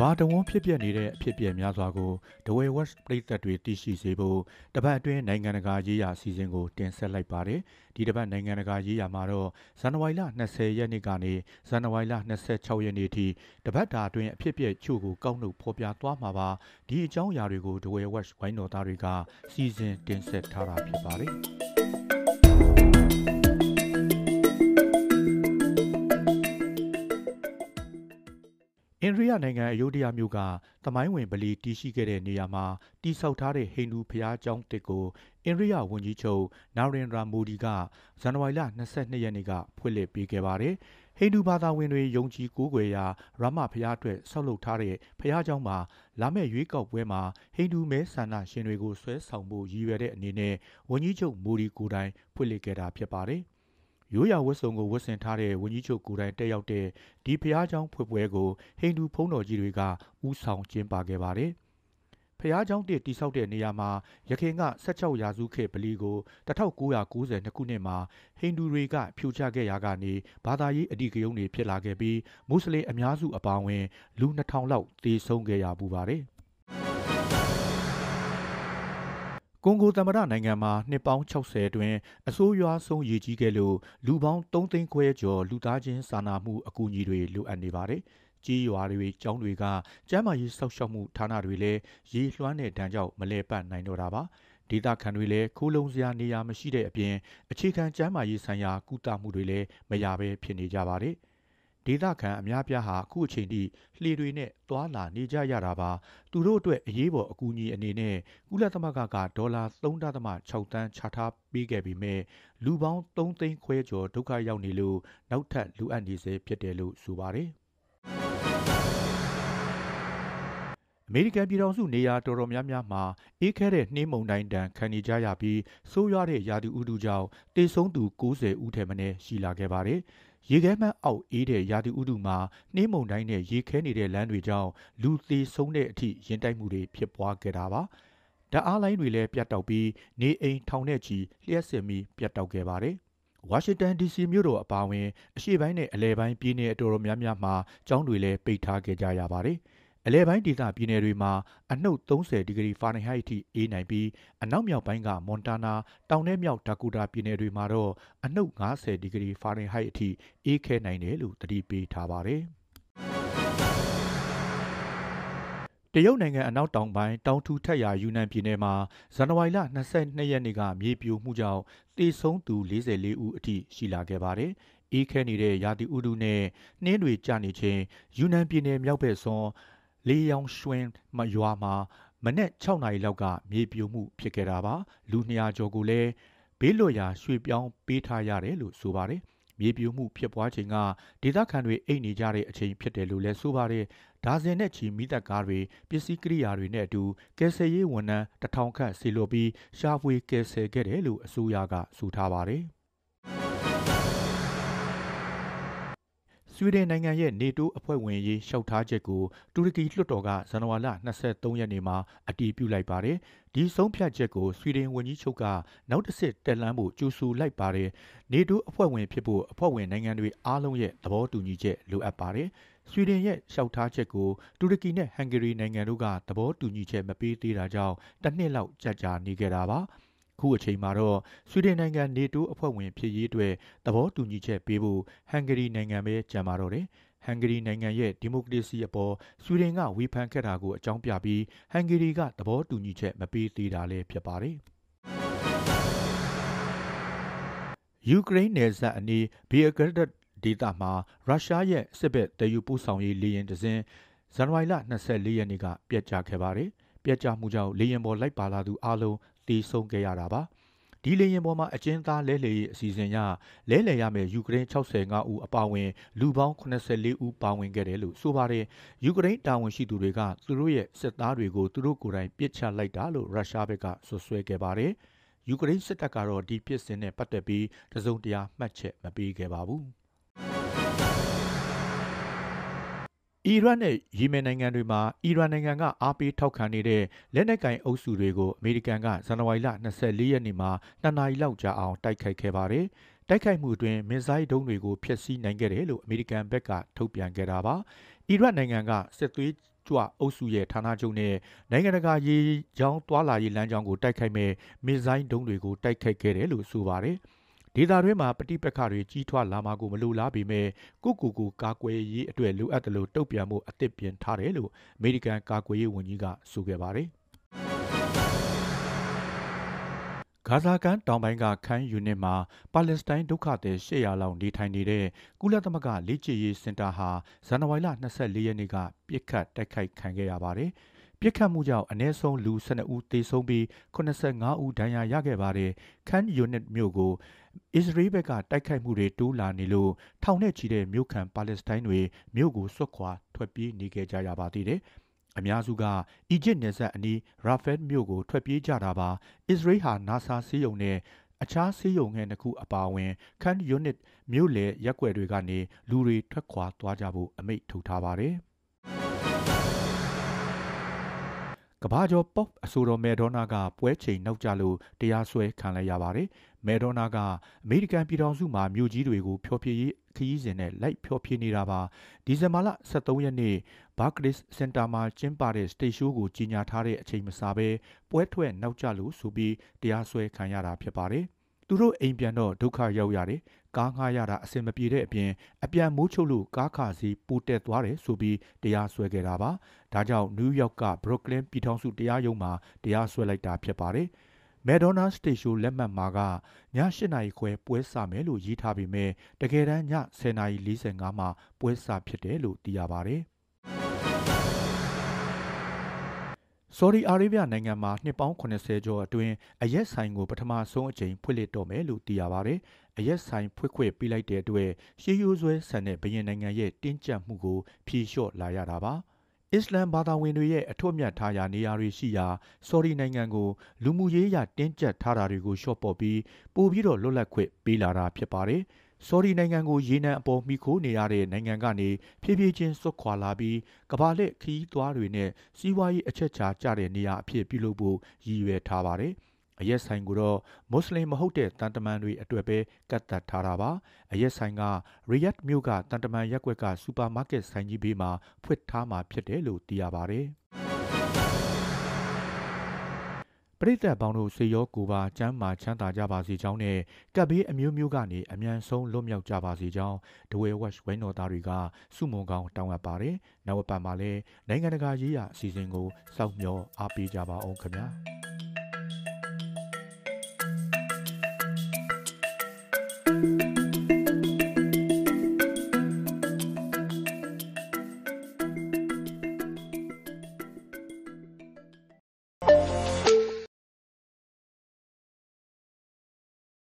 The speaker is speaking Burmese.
ဘာတဝန်းဖြစ်ပျက်နေတဲ့အဖြစ်အပျက်များစွာကိုဒဝဲဝက်ပရိသတ်တွေသိရှိစေဖို့တပတ်အတွင်းနိုင်ငံတကာရေးရာအစီအစဉ်ကိုတင်ဆက်လိုက်ပါတယ်။ဒီတပတ်နိုင်ငံတကာရေးရာမှာတော့ဇန်နဝါရီလ20ရက်နေ့ကနေဇန်နဝါရီလ26ရက်နေ့ထိတပတ်တာအတွင်းအဖြစ်အပျက်ချို့ကိုကောက်နှုတ်ဖော်ပြသွားမှာပါ။ဒီအကြောင်းအရာတွေကိုဒဝဲဝက်ဝိုင်းတော်သားတွေကစီစဉ်တင်ဆက်ထားတာဖြစ်ပါတယ်။ န္ဒိယနိုင်ငံအယုဒ္ဓယမြို့ကသမိုင်းဝင်ဗလီတည်ရှိခဲ့တဲ့နေရာမှာတိဆောက်ထားတဲ့ဟိန္ဒူဘုရားကျောင်းတစ်ကိုအိန္ဒိယဝန်ကြီးချုပ်နာရင်ဒရာမိုဒီကဇန်နဝါရီလ22ရက်နေ့ကဖွင့်လှစ်ပေးခဲ့ပါတယ်။ဟိန္ဒူဘာသာဝင်တွေယုံကြည်ကိုးကွယ်ရာရမဘုရားအတွက်ဆောက်လုပ်ထားတဲ့ဘုရားကျောင်းမှာလာမယ့်ရွေးကောက်ပွဲမှာဟိန္ဒူမဲဆန္ဒရှင်တွေကိုဆွဲဆောင်ဖို့ရည်ရွယ်တဲ့အနေနဲ့ဝန်ကြီးချုပ်မိုဒီကိုယ်တိုင်ဖွင့်လှစ်ခဲ့တာဖြစ်ပါတယ်။ ရိုးရာဝတ်စုံကိုဝတ်ဆင်ထားတဲ့ဝန်ကြီးချုပ်ကိုယ်တိုင်တက်ရောက်တဲ့ဒီဖျားเจ้าဖွယ်ပွဲကိုဟိန္ဒူဘုန်းတော်ကြီးတွေကဥဆောင်ကျင်းပခဲ့ပါတယ်။ဖျားเจ้าတစ်တိဆောက်တဲ့နေရာမှာရခင်က16ရာစုခေတ်ဗလီကို1992ခုနှစ်မှာဟိန္ဒူတွေကဖြိုချခဲ့ရာကနေဘာသာရေးအဓိကရုဏ်းတွေဖြစ်လာခဲ့ပြီးမွတ်စလင်အများစုအပါအဝင်လူ2000လောက်သေဆုံးခဲ့ရပူပါတယ်။ ကွန်ဂိုသမ္မတနိုင်ငံမှာနှစ်ပေါင်း60အတွင်းအဆိုးရွားဆုံးရည်ကြီးခဲ့လို့လူပေါင်း3သိန်းခွဲကျော်လူသားချင်းစာနာမှုအကူအညီတွေလိုအပ်နေပါတယ်။ကြီးရွာတွေကျောင်းတွေကကျန်းမာရေးစောင့်ရှောက်မှုဌာနတွေလည်းရေလွှမ်းတဲ့ဒဏ်ကြောင့်မလဲပတ်နိုင်တော့တာပါ။ဒေသခံတွေလည်းခိုးလုံစရာနေရာမရှိတဲ့အပြင်အခြေခံကျန်းမာရေးဆိုင်ရာကုသမှုတွေလည်းမရဘဲဖြစ်နေကြပါတယ်။ ဒေသခံအများပြားဟာအခုအချိန်ထိလှေတွေနဲ့သွာလာနေကြရတာပါသူတို့အတွက်အရေးပေါ်အကူအညီအနေနဲ့ကုလသမဂ္ဂကဒေါ်လာ3.6တန်းချထားပေးခဲ့ပြီးမြဲလူပေါင်း3သိန်းခွဲကျော်ဒုက္ခရောက်နေလို့နောက်ထပ်လူအပ်နေစေဖြစ်တယ်လို့ဆိုပါတယ် အမေရိကန်ပြည်ထောင်စုနေရာတော်တော်များများမှာအေးခဲတဲ့နှင်းမုန်တိုင်းတန်ခံနေကြရပြီးဆိုးရွားတဲ့ရာသီဥတုကြောင့်တေဆုံးသူ90ဦးထက်မနည်းရှိလာခဲ့ပါတယ်။ရေခဲမှန်းအောက်အေးတဲ့ရာသီဥတုမှာနှင်းမုန်တိုင်းနဲ့ရေခဲနေတဲ့လမ်းတွေကြောင့်လူသေဆုံးတဲ့အထိရင်တိုက်မှုတွေဖြစ်ပွားခဲ့တာပါ။ဓာတ်အားလိုင်းတွေလည်းပြတ်တောက်ပြီးနေအိမ်ထောင်နဲ့ချီလျှက်စစ်မီပြတ်တောက်ခဲ့ပါတယ်။ဝါရှင်တန် DC မြို့တော်အပါအဝင်အရှေ့ပိုင်းနဲ့အလယ်ပိုင်းပြည်နယ်အတော်များများမှာကျောင်းတွေလည်းပိတ်ထားခဲ့ကြရပါတယ်။ အလဲပိုင်းဒေသပြည်နယ်တွေမှာအနှုတ်30ဒီဂရီဖာရင်ဟိုက်အထိအေးနိုင်ပြီးအနောက်မြောက်ပိုင်းကမွန်တာနာတောင်ထဲမြောက်ဒါကိုတာပြည်နယ်တွေမှာတော့အနှုတ်50ဒီဂရီဖာရင်ဟိုက်အထိအေးခဲနိုင်တယ်လို့သတိပေးထားပါတယ်တရုတ်နိုင်ငံအနောက်တောင်ပိုင်းတောင်ထူထက်ရာယူနန်ပြည်နယ်မှာဇန်နဝါရီလ22ရက်နေ့ကမြေပြိုမှုကြောင့်တေဆုံးသူ44ဦးအထိရှိလာခဲ့ပါတယ်။အေးခဲနေတဲ့ရာသီဥတုနဲ့နှင်းတွေကျနေချိန်ယူနန်ပြည်နယ်မြောက်ဘက်စွန်း လေးရောင်ရွှင်မရွာမှာမနေ့6နာရီလောက်ကမြေပြိုမှုဖြစ်ခဲ့တာပါလူ200ကျော်ကိုလည်းဘေးလွတ်ရာရွှေ့ပြောင်းပေးထားရတယ်လို့ဆိုပါတယ်မြေပြိုမှုဖြစ်ပွားချိန်ကဒေသခံတွေအိတ်နေကြတဲ့အချိန်ဖြစ်တယ်လို့လည်းဆိုပါတယ်ဒါဇင်နဲ့ချီမိသက်ကားတွေပစ္စည်းကိရိယာတွေနဲ့အတူကယ်ဆယ်ရေးဝန်ထမ်းတထောင်ခန့်စီလိုပြီးရှာဖွေကယ်ဆယ်ခဲ့တယ်လို့အစိုးရကဆိုထားပါတယ် ဆွီဒင်နိုင်ငံရဲ့နေတိုးအဖွဲ့ဝင်ရေးလျှောက်ထားချက်ကို တူရကီလွှတ်တော်ကဇန်နဝါရီ23ရက်နေ့မှာအတည်ပြုလိုက်ပါတယ်။ဒီဆုံးဖြတ်ချက်ကိုဆွီဒင်ဝန်ကြီးချုပ်ကနောက်တစ်ဆင့်တက်လှမ်းဖို့ကြိုးဆိုလိုက်ပါတယ်။နေတိုးအဖွဲ့ဝင်ဖြစ်ဖို့အဖွဲ့ဝင်နိုင်ငံတွေအားလုံးရဲ့သဘောတူညီချက်လိုအပ်ပါတယ်။ဆွီဒင်ရဲ့လျှောက်ထားချက်ကိုတူရကီနဲ့ဟန်ဂေရီနိုင်ငံတို့ကသဘောတူညီချက်မပေးသေးတာကြောင့်တစ်နှစ်လောက်ကြာကြာနေခဲ့တာပါ။ ခုအချိန်မှာတော့ဆွီဒင်နိုင်ငံနေတိုးအဖွဲ့ဝင်ဖြစ်ရေးအတွက်သဘောတူညီချက်ပေးဖို့ဟန်ဂရီနိုင်ငံပဲကြံပါတော့တယ်။ဟန်ဂရီနိုင်ငံရဲ့ဒီမိုကရေစီအပေါ်ဆွီဒင်ကဝေဖန်ခဲ့တာကိုအကြောင်းပြပြီးဟန်ဂရီကသဘောတူညီချက်မပေးသေးတာလည်းဖြစ်ပါတယ်။ယူကရိန်းနယ်စပ်အနီးဘီယဂရဒတ်ဒေသမှာရုရှားရဲ့စစ်ဘက်တယူပို့ဆောင်ရေးလေယာဉ်တစ်စင်းဇန်နဝါရီလ24ရက်နေ့ကပြက်ကျခဲ့ပါတယ်။ပြက်ကျမှုကြောင့်လေယာဉ်ပေါ်လိုက်ပါလာသူအလုံး တည်ဆုံခဲ့ရတာပါဒီလေရင်ပေါ်မှာအကျဉ်းသားလဲလှယ်ရေးအစီအစဉ်ရလဲလှယ်ရမယ့်ယူကရိန်း65ဦးအပါအဝင်လူပေါင်း84ဦးပါဝင်ခဲ့တယ်လို့ဆိုပါတယ်ယူကရိန်းတာဝန်ရှိသူတွေကသူတို့ရဲ့စစ်သားတွေကိုသူတို့ကိုယ်တိုင်ပစ်ချလိုက်တာလို့ရုရှားဘက်ကဆွဆွဲခဲ့ပါတယ်ယူကရိန်းစစ်တပ်ကတော့ဒီဖြစ်စဉ်နဲ့ပတ်သက်ပြီးတစုံတရာမှတ်ချက်မပေးခဲ့ပါဘူး အီရတ်နဲ့ယီမင်နိုင်ငံတွေမှာအီရန်နိုင်ငံကအားပေးထောက်ခံနေတဲ့လက်နက်ကင်အုပ်စုတွေကိုအမေရိကန်ကဇန်နဝါရီလ24ရက်နေ့မှာနှစ်နာရီလောက်ကြာအောင်တိုက်ခိုက်ခဲ့ပါတယ်။တိုက်ခိုက်မှုအတွင်းမစ်ဇိုင်းဒုံးတွေကိုဖျက်ဆီးနိုင်ခဲ့တယ်လို့အမေရိကန်ဘက်ကထုတ်ပြန်ခဲ့တာပါ။အီရတ်နိုင်ငံကစစ်သွေးကြွအုပ်စုရဲ့ဌာနချုပ်နဲ့နိုင်ငံတကာရေကြောင်းသွာလာရေးလမ်းကြောင်းကိုတိုက်ခိုက်မဲ့မစ်ဇိုင်းဒုံးတွေကိုတိုက်ခိုက်ခဲ့တယ်လို့ဆိုပါတယ်။ ဒေသတွင်းမှာပဋိပက္ခတွေကြီးထွားလာမှာကိုမလိုလားပေမဲ့ကုကူကူကာကွယ်ရေးအတွက်လိုအပ်တယ်လို့တုံ့ပြန်မှုအသစ်ပြင်ထားတယ်လို့အမေရိကန်ကာကွယ်ရေးဝန်ကြီးကဆိုခဲ့ပါတယ်။ဂါဇာကန်တောင်ပိုင်းကခန်းယူနစ်မှာပါလက်စတိုင်းဒုက္ခသည်800လောက်နေထိုင်နေတဲ့ကုလသမဂ္ဂလေ့ကျင့်ရေးစင်တာဟာဇန်နဝါရီလ24ရက်နေ့ကပြစ်ခတ်တိုက်ခိုက်ခံခဲ့ရပါတယ်။ ပြစ်ခတ်မှုကြောင့်အ ਨੇ ဆုံးလူ12ဦးသေဆုံးပြီး85ဦးဒဏ်ရာရခဲ့ပါတယ်။ခန်းယူနစ်မြို့ကိုအစ္စရေးဘက်ကတိုက်ခိုက်မှုတွေတိုးလာနေလို့ထောင်နဲ့ချီတဲ့မြို့ခံပါလက်စတိုင်းတွေမြို့ကိုဆွတ်ခွာထွက်ပြေးနေခဲ့ကြရပါသေးတယ်။အများစုကအီဂျစ်နယ်စပ်အနီးရာဖက်မြို့ကိုထွက်ပြေးကြတာပါအစ္စရေးဟာနာဆာစီးရုံနဲ့အခြားစီးရုံငယ်တစ်ခုအပါအဝင်ခန်းယူနစ်မြို့လေရက်ွက်တွေကနေလူတွေထွက်ခွာသွားကြဖို့အမိန့်ထုတ်ထားပါတယ် ကဘာကျော်ပေါ့အဆိုတော်မဲဒေါနာကပွဲချိန်နောက်ကျလို့တရားစွဲခံလိုက်ရပါတယ်။မဲဒေါနာကအမေရိကန်ပြည်ထောင်စုမှာမြို့ကြီးတွေကိုဖျော်ဖြေရေးခရီးစဉ်နဲ့လိုက်ဖျော်ဖြေနေတာပါ။ဒီဇင်ဘာလ23ရက်နေ့ဘာကလစ်စင်တာမှာကျင်းပတဲ့စတေရှိုးကိုကြီးညာထားတဲ့အချိန်မစားဘဲပွဲထွက်နောက်ကျလို့ဆိုပြီးတရားစွဲခံရတာဖြစ်ပါတယ်။ သူတို့အိမ်ပြန်တော့ဒုက္ခရောက်ရတယ်။ကားငှားရတာအဆင်မပြေတဲ့အပြင်အပြန်မိုးချုပ်လို့ကားခါစီပူတက်သွားတယ်ဆိုပြီးတရားစွဲခဲ့တာပါ။ဒါကြောင့်နယူးယောက်ကဘရုတ်ကလင်ပြည်ထောင်စုတရားရုံးမှာတရားစွဲလိုက်တာဖြစ်ပါတယ်။မဲဒေါနာစတေရှိုလက်မှတ်မှာကည8နာရီခွဲပွဲစမယ်လို့ရေးထားပေမဲ့တကယ်တမ်းည10နာရီ45မှာပွဲစဖြစ်တယ်လို့သိရပါတယ်။ ဆော်ဒီအာရေဗျနိုင်ငံမှာနှစ်ပေါင်း80ကျော်အတွင်းအရက်ဆိုင်ကိုပထမဆုံးအကြိမ်ဖွင့်လှစ်တော့မယ်လို့သိရပါတယ်။အရက်ဆိုင်ဖွင့်ခွင့်ပေးလိုက်တဲ့အတွက်ရှေးရိုးဆွဲဆန်တဲ့ဘရင်နိုင်ငံရဲ့တင်းကျပ်မှုကိုဖြေလျှော့လာရတာပါ။အစ္စလမ်ဘာသာဝင်တွေရဲ့အထွတ်မြတ်ထားရာနေရာတွေရှိရာဆော်ဒီနိုင်ငံကိုလူမှုရေးရတင်းကျပ်ထားတာတွေကိုလျှော့ပေါ့ပြီးပို့ပြီးတော့လွတ်လပ်ခွင့်ပေးလာတာဖြစ်ပါတယ်။ ဆော်ဒီနိုင်ငံကိုရေနံအပေါ်မှီခိုနေရတဲ့နိုင်ငံကနေဖြည်းဖြည်းချင်းစွတ်ခွာလာပြီးကမ္ဘာလက်ခီးသွားတွေနဲ့စီးပွားရေးအချက်ချာကျတဲ့နေရာအဖြစ်ပြုလုပ်ဖို့ရည်ရွယ်ထားပါတယ်။အရက်ဆိုင်ကိုတော့မွတ်စလင်မဟုတ်တဲ့တန်တမန်တွေအတွက်ပဲကတ်သက်ထားတာပါ။အရက်ဆိုင်ကရီယတ်မြို့ကတန်တမန်ရက်ွက်ကစူပါမားကတ်ဆိုင်ကြီးဘေးမှာဖွင့်ထားမှာဖြစ်တယ်လို့သိရပါတယ်။ ပရိသတ်ပေါင်းတို့ဆွေရောကိုပါကျမ်းမာချမ်းသာကြပါစေကြောင်းနဲ့ကပ်ဘေးအမျိုးမျိုးကနေအမြန်ဆုံးလွတ်မြောက်ကြပါစေကြောင်းဒဝဲဝက်ဝိုင်းတော်သားတွေကစုမုံကောင်းတောင်းအပ်ပါတယ်။နောက်ပတ်မှာလည်းနိုင်ငံတကာရေးရာအစီအစဉ်ကိုစောင့်မျှော်အားပေးကြပါအောင်ခင်ဗျာ။